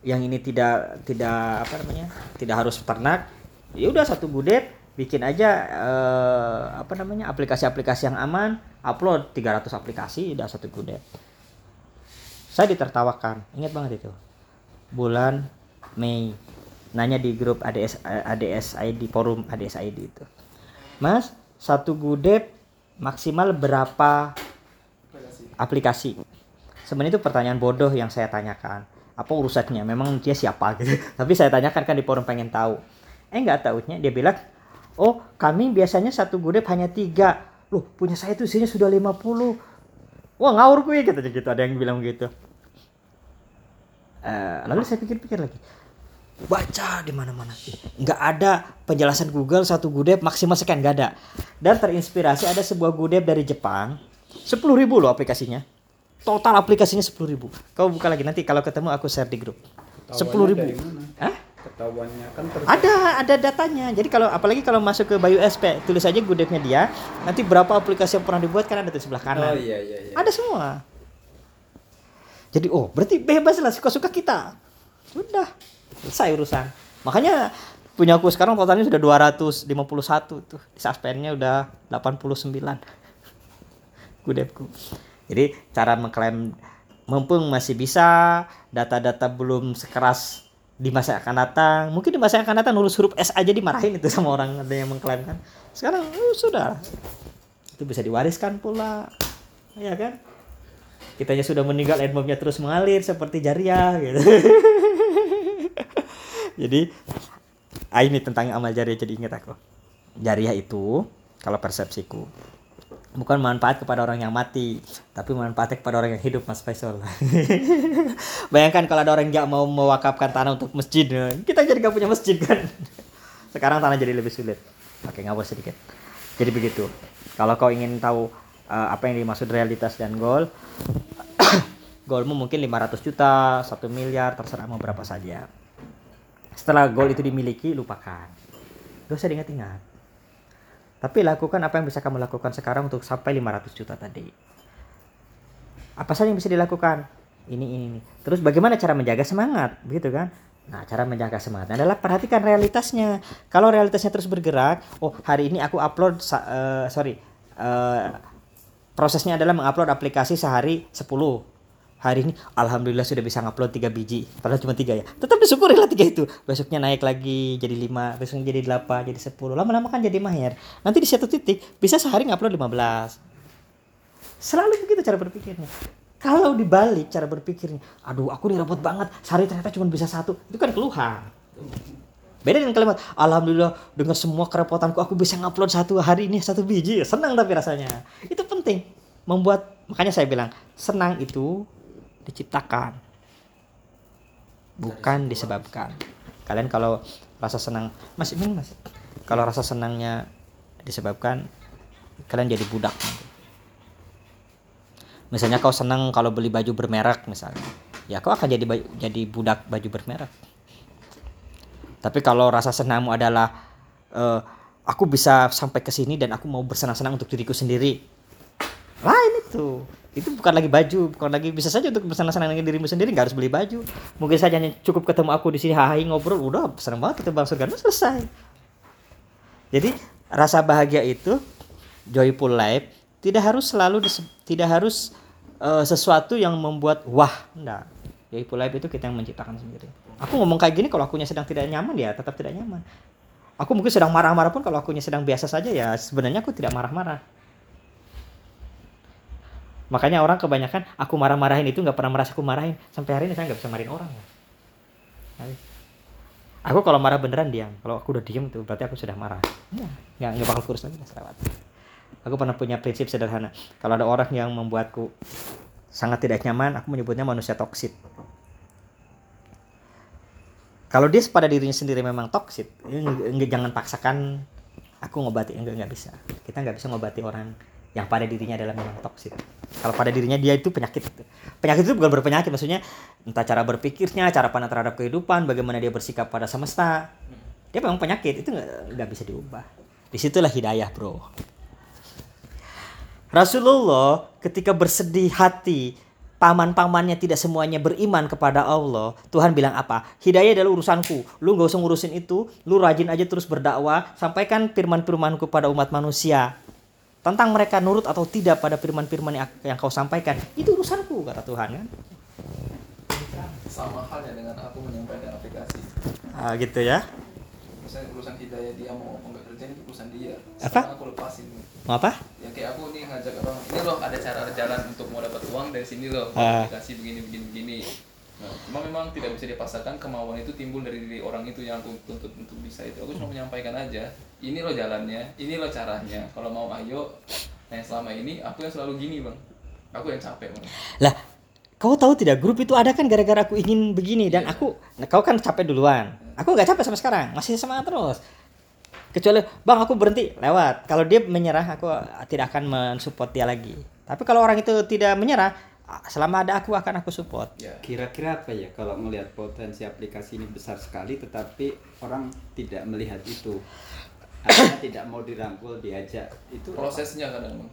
yang ini tidak tidak apa namanya tidak harus ternak ya udah satu gudep bikin aja eh, apa namanya aplikasi-aplikasi yang aman upload 300 aplikasi udah satu gudep saya ditertawakan. Ingat banget itu. Bulan Mei. Nanya di grup ADS ADS ID forum ADS ID itu. Mas satu gudep maksimal berapa aplikasi? Sebenarnya itu pertanyaan bodoh yang saya tanyakan. Apa urusannya? Memang dia siapa gitu. [laughs] Tapi saya tanyakan kan di forum pengen tahu. Eh nggak tahunya. Dia bilang oh kami biasanya satu gudep hanya tiga. Loh punya saya tuh isinya sudah 50 wah ngawur gue katanya gitu. Ada yang bilang gitu Eh, lalu saya pikir-pikir lagi. Baca di mana-mana. Nggak ada penjelasan Google satu gudep maksimal sekian nggak ada. Dan terinspirasi ada sebuah gudep dari Jepang. 10.000 loh aplikasinya. Total aplikasinya 10.000 kau buka lagi nanti kalau ketemu aku share di grup. 10.000 dari mana? Hah? Ketahuannya kan ada ada datanya jadi kalau apalagi kalau masuk ke Bayu SP tulis aja gudepnya dia nanti berapa aplikasi yang pernah dibuat kan ada di sebelah kanan oh iya iya iya ada semua Jadi oh berarti bebas lah suka-suka kita. Sudah selesai urusan. Makanya punya aku sekarang totalnya sudah 251 tuh. Suspendnya udah 89. [laughs] Gudepku. Jadi cara mengklaim mumpung masih bisa data-data belum sekeras di masa akan datang. Mungkin di masa akan datang nulis huruf S aja dimarahin itu sama orang ada yang mengklaim kan? Sekarang oh, sudah. Itu bisa diwariskan pula. Ya kan? Kitanya sudah meninggal endmomnya terus mengalir seperti jariah gitu. [laughs] Jadi ah, ini tentang amal jariah. Jadi ingat aku. Jariah itu kalau persepsiku bukan manfaat kepada orang yang mati tapi manfaatnya kepada orang yang hidup Mas Faisal. [laughs] Bayangkan kalau ada orang yang mau mewakafkan tanah untuk masjid kita jadi gak punya masjid kan? [laughs] Sekarang tanah jadi lebih sulit. Oke ngawur sedikit. Jadi begitu. Kalau kau ingin tahu uh, apa yang dimaksud realitas dan goal [coughs] goalmu mungkin 500 juta 1 miliar terserah mau berapa saja. Setelah goal itu dimiliki lupakan. Gak usah diingat-ingat tapi lakukan apa yang bisa kamu lakukan sekarang untuk sampai 500 juta tadi. Apa saja yang bisa dilakukan? Ini, ini, ini. Terus bagaimana cara menjaga semangat? Begitu kan? Nah, cara menjaga semangat adalah perhatikan realitasnya. Kalau realitasnya terus bergerak, oh hari ini aku upload, uh, sorry, uh, prosesnya adalah mengupload aplikasi sehari 10 hari ini alhamdulillah sudah bisa ngupload 3 biji. Padahal cuma tiga ya. Tetap disyukurilah tiga itu. Besoknya naik lagi jadi 5 besoknya jadi 8 jadi 10 lama-lama kan jadi mahir. Nanti di satu titik bisa sehari ngupload 15 selalu begitu cara berpikirnya. Kalau dibalik cara berpikirnya aduh aku nih repot banget. Sehari ternyata cuma bisa satu. Itu kan keluhan. Beda dengan kalimat alhamdulillah dengan semua kerepotanku aku bisa ngupload satu hari ini satu biji. Senang tapi rasanya. Itu penting. Membuat makanya saya bilang senang itu diciptakan. Bukan disebabkan. Kalian kalau rasa senang masih ini mas? Kalau rasa senangnya disebabkan kalian jadi budak. Misalnya kau senang kalau beli baju bermerek misalnya. Ya kau akan jadi jadi budak baju bermerek. Tapi kalau rasa senangmu adalah uh, aku bisa sampai ke sini dan aku mau bersenang-senang untuk diriku sendiri. Lain itu itu bukan lagi baju, bukan lagi bisa saja untuk bersenang-senang dengan dirimu sendiri, nggak harus beli baju. Mungkin saja hanya cukup ketemu aku di sini, hahi ngobrol, udah senang banget itu bang surga, selesai. Jadi rasa bahagia itu joyful life tidak harus selalu tidak harus uh, sesuatu yang membuat wah, enggak. Joyful life itu kita yang menciptakan sendiri. Aku ngomong kayak gini kalau akunya sedang tidak nyaman ya tetap tidak nyaman. Aku mungkin sedang marah-marah pun kalau akunya sedang biasa saja ya sebenarnya aku tidak marah-marah makanya orang kebanyakan aku marah-marahin itu nggak pernah merasa aku marahin. Sampai hari ini saya nggak bisa marahin orang ya. aku kalau marah beneran diam. Kalau aku udah diem tuh berarti aku sudah marah. Ya, nggak nggak bakal kurus lagi selawat aku pernah punya prinsip sederhana. Kalau ada orang yang membuatku sangat tidak nyaman aku menyebutnya manusia toksit. Kalau dia pada dirinya sendiri memang toksit jangan paksakan aku ngobati enggak nggak bisa. Kita nggak bisa ngobati orang yang pada dirinya adalah memang toksik. Kalau pada dirinya dia itu penyakit. Penyakit itu bukan berpenyakit, maksudnya entah cara berpikirnya, cara pandang terhadap kehidupan, bagaimana dia bersikap pada semesta. Dia memang penyakit, itu nggak bisa diubah. Di situlah hidayah, bro. Rasulullah ketika bersedih hati, paman-pamannya tidak semuanya beriman kepada Allah, Tuhan bilang apa? Hidayah adalah urusanku. Lu gak usah ngurusin itu, lu rajin aja terus berdakwah, sampaikan firman-firmanku pada umat manusia tentang mereka nurut atau tidak pada firman-firman yang, yang kau sampaikan. Itu urusanku kata Tuhan kan? Sama halnya dengan aku menyampaikan aplikasi. Ah, gitu ya. Misalnya urusan hidayah dia mau apa nggak kerja itu urusan dia. Apa? Aku lepasin. Mau apa? Ya kayak aku nih ngajak orang ini loh ada cara jalan untuk mau dapat uang dari sini loh. Uh. aplikasi begini begini begini. Nah, cuma memang tidak bisa dipaksakan kemauan itu timbul dari diri orang itu yang aku tuntut untuk bisa itu. Aku cuma menyampaikan aja, ini loh jalannya, ini loh caranya. Kalau mau ayo, nah selama ini aku yang selalu gini bang, aku yang capek bang. Lah, kau tahu tidak grup itu ada kan gara-gara aku ingin begini dan yeah. aku, nah, kau kan capek duluan. Aku nggak capek sampai sekarang, masih semangat terus. Kecuali bang aku berhenti lewat. Kalau dia menyerah, aku tidak akan mensupport dia lagi. Tapi kalau orang itu tidak menyerah, selama ada aku akan aku support. Ya. Kira-kira apa ya kalau melihat potensi aplikasi ini besar sekali tetapi orang tidak melihat itu. Artinya tidak mau dirangkul, diajak. Itu prosesnya kadang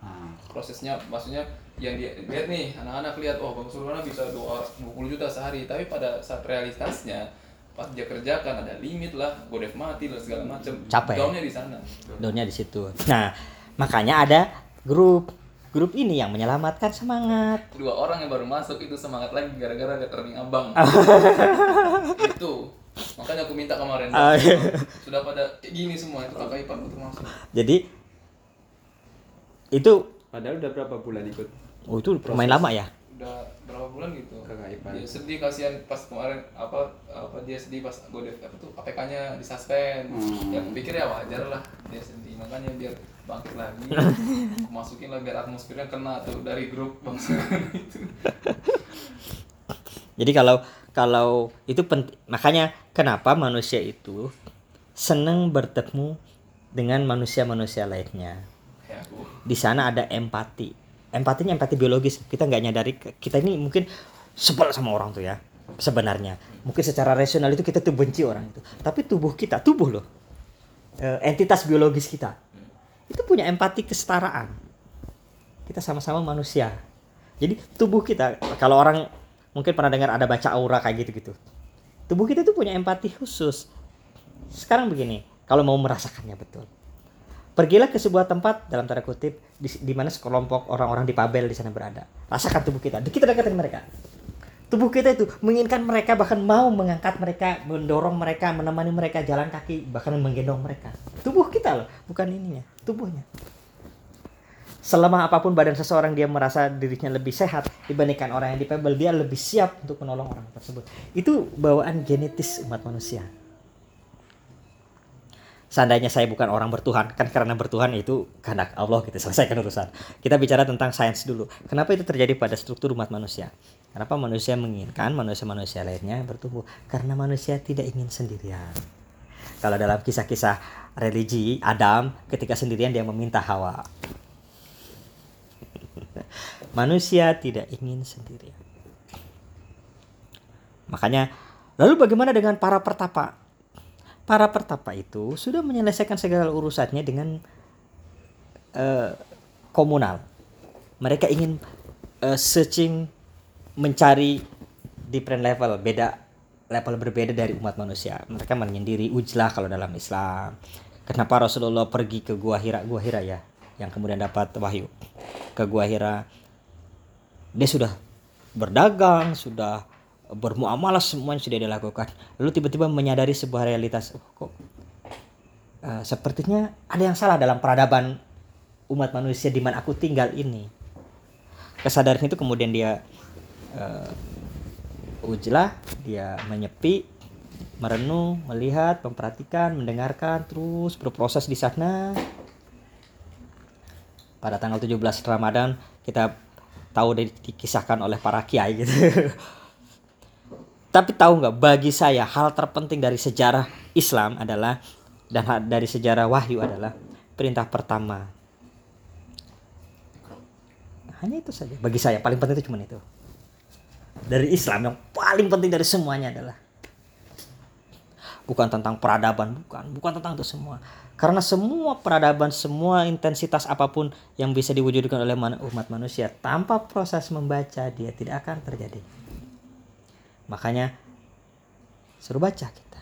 Ah, prosesnya maksudnya yang dia lihat nih anak-anak lihat oh bang Sulwana bisa dua 20 juta sehari tapi pada saat realitasnya pas dia kerjakan ada limit lah godef mati dan segala macam Capek. downnya di sana Daunnya di situ. Nah, makanya ada grup. Grup ini yang menyelamatkan semangat. dua orang yang baru masuk itu semangat lagi gara-gara ada turning abang [laughs] itu makanya aku minta kemarin. Ah, iya. sudah pada kayak gini semua itu kakak ipar termasuk Jadi itu padahal udah berapa bulan ikut? Oh itu lumayan lama ya. udah berapa bulan gitu. Kakak ipar dia sedih kasihan pas kemarin apa apa dia sedih pas godef apa tuh APK-nya disuspend. Hmm. ya aku pikir ya wajar lah dia sedih. Makanya biar bangkit lagi [laughs] aku masukin lah biar atmosfernya kena tuh dari grup bangsa. Itu Jadi kalau kalau itu penting makanya kenapa manusia itu senang bertemu dengan manusia-manusia lainnya. aku Di sana ada empati. Empatinya empati biologis. Kita nggak nyadari kita ini mungkin sebel sama orang tuh ya. Sebenarnya mungkin secara rasional itu kita tuh benci orang itu. Tapi tubuh kita, tubuh loh. eh, entitas biologis kita itu punya empati kesetaraan. Kita sama-sama manusia. Jadi tubuh kita kalau orang mungkin pernah dengar ada baca aura kayak gitu-gitu. Tubuh kita itu punya empati khusus. Sekarang begini, kalau mau merasakannya betul. Pergilah ke sebuah tempat dalam tanda kutip di, di mana sekelompok orang-orang di Babel di sana berada. Rasakan tubuh kita. Kita deketin mereka. Tubuh kita itu menginginkan mereka bahkan mau mengangkat mereka, mendorong mereka, menemani mereka jalan kaki, bahkan menggendong mereka. Tubuh kita loh, bukan ininya, tubuhnya. Selama apa pun badan seseorang dia merasa dirinya lebih sehat dibandingkan orang yang di Pebble, dia lebih siap untuk menolong orang tersebut. Itu bawaan genetis umat manusia. Seandainya saya bukan orang bertuhan, kan karena bertuhan itu kehendak Allah kita [laughs] selesaikan urusan. Kita bicara tentang sains dulu. Kenapa itu terjadi pada struktur umat manusia? Kenapa manusia menginginkan manusia-manusia lainnya bertumbuh? Karena manusia tidak ingin sendirian. Kalau dalam kisah-kisah religi, Adam ketika sendirian dia meminta Hawa. Manusia tidak ingin sendirian. Makanya, lalu bagaimana dengan para pertapa? Para pertapa itu sudah menyelesaikan segala urusannya dengan eh, komunal. Mereka ingin eh, searching, mencari different level, beda level berbeda dari umat manusia. Mereka menyendiri ujlah kalau dalam Islam. Kenapa Rasulullah pergi ke Gua Hira, Gua Hira ya, yang kemudian dapat wahyu ke Gua Hira dia sudah berdagang, sudah bermuamalah semuanya sudah dilakukan. Lalu tiba-tiba menyadari sebuah realitas, oh, kok eh, sepertinya ada yang salah dalam peradaban umat manusia di mana aku tinggal ini. Kesadaran itu kemudian dia eh, ujlah, dia menyepi, merenung, melihat, memperhatikan, mendengarkan, terus berproses di sana. Pada tanggal 17 Ramadan kita tahu di- dikisahkan oleh para kiai gitu. Tapi tahu nggak bagi saya hal terpenting dari sejarah Islam adalah dan dari sejarah wahyu adalah perintah pertama. Hanya itu saja. Bagi saya paling penting itu cuma itu. Dari Islam yang paling penting dari semuanya adalah bukan tentang peradaban, bukan, bukan tentang itu semua. Karena semua peradaban, semua intensitas apa pun yang bisa diwujudkan oleh umat manusia tanpa proses membaca dia tidak akan terjadi. Makanya suruh baca kita.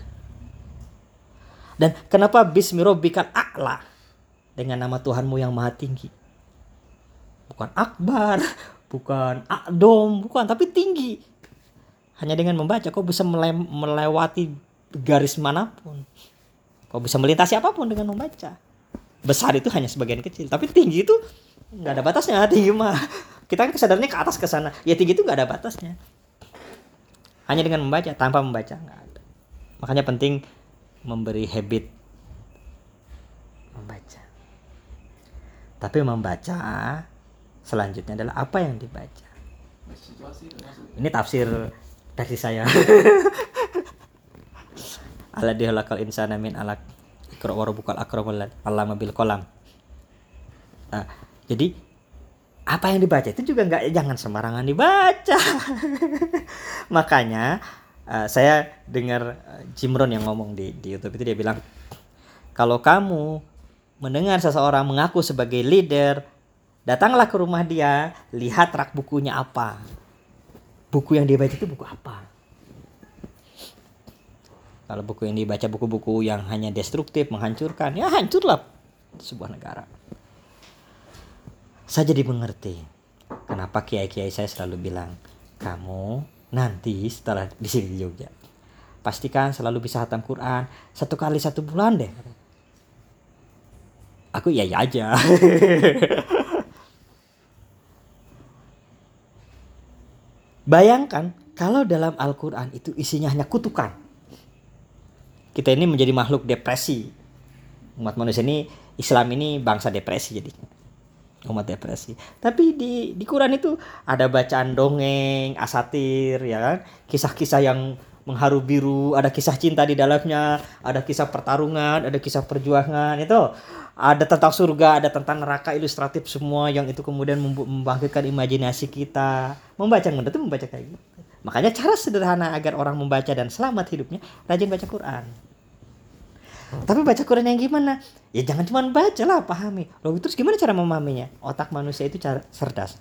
Dan kenapa bismi rabbikal a'la dengan nama Tuhanmu yang maha tinggi? Bukan akbar, [laughs] bukan akdom, bukan tapi tinggi. Hanya dengan membaca kau bisa mele- melewati garis mana pun. Kau bisa melintasi apa pun dengan membaca. Besar itu hanya sebagian kecil, tapi tinggi itu nggak ada batasnya. Tinggi mah kita kan kesadarannya ke atas ke sana. Ya tinggi itu nggak ada batasnya. Hanya dengan membaca, tanpa membaca nggak ada. Makanya penting memberi habit membaca. Tapi membaca selanjutnya adalah apa yang dibaca. Ini tafsir versi saya. [laughs] Ala dihalakal insana min alak ikra wa rabbukal akramul allama bil qalam. Nah, jadi apa yang dibaca itu juga nggak jangan sembarangan dibaca. [laughs] Makanya eh, saya dengar eh, Jim Rohn yang ngomong di di YouTube itu dia bilang kalau kamu mendengar seseorang mengaku sebagai leader Datanglah ke rumah dia, lihat rak bukunya apa. Buku yang dia baca itu buku apa? Kalau buku yang dibaca buku-buku yang hanya destruktif, menghancurkan, ya hancurlah sebuah negara. Saya jadi mengerti kenapa kiai-kiai saya selalu bilang, kamu nanti setelah di sini di pastikan selalu bisa hatam Quran satu kali satu bulan deh. Aku iya iya aja. [laughs] Bayangkan kalau dalam Al-Quran itu isinya hanya kutukan. Kita ini menjadi makhluk depresi. Umat manusia ini, Islam ini bangsa depresi jadi. Umat depresi. Tapi di, di Quran itu ada bacaan dongeng, asatir, ya kan? Kisah-kisah yang mengharu biru, ada kisah cinta di dalamnya, ada kisah pertarungan, ada kisah perjuangan, itu ada tentang surga, ada tentang neraka ilustratif semua yang itu kemudian membangkitkan imajinasi kita. Membaca Quran itu membaca kayak gitu. Makanya cara sederhana agar orang membaca dan selamat hidupnya, rajin baca Quran. Tapi baca Quran yang gimana? Ya jangan cuma baca lah, pahami. Loh terus gimana cara memahaminya? Otak manusia itu cara cerdas.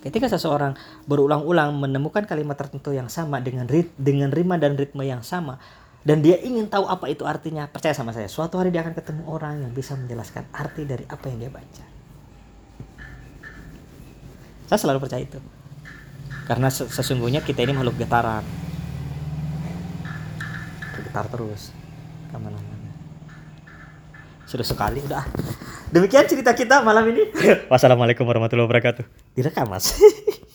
Ketika seseorang berulang-ulang menemukan kalimat tertentu yang sama dengan rit dengan rima dan ritme yang sama dan dia ingin tahu apa itu artinya, percaya sama saya, suatu hari dia akan ketemu orang yang bisa menjelaskan arti dari apa yang dia baca. Saya selalu percaya itu. Karena se- sesungguhnya kita ini makhluk getaran. Bergetar terus Sudah sekali udah. Demikian cerita kita malam ini. [laughs] Wassalamualaikum warahmatullahi wabarakatuh. Direkam mas. [laughs]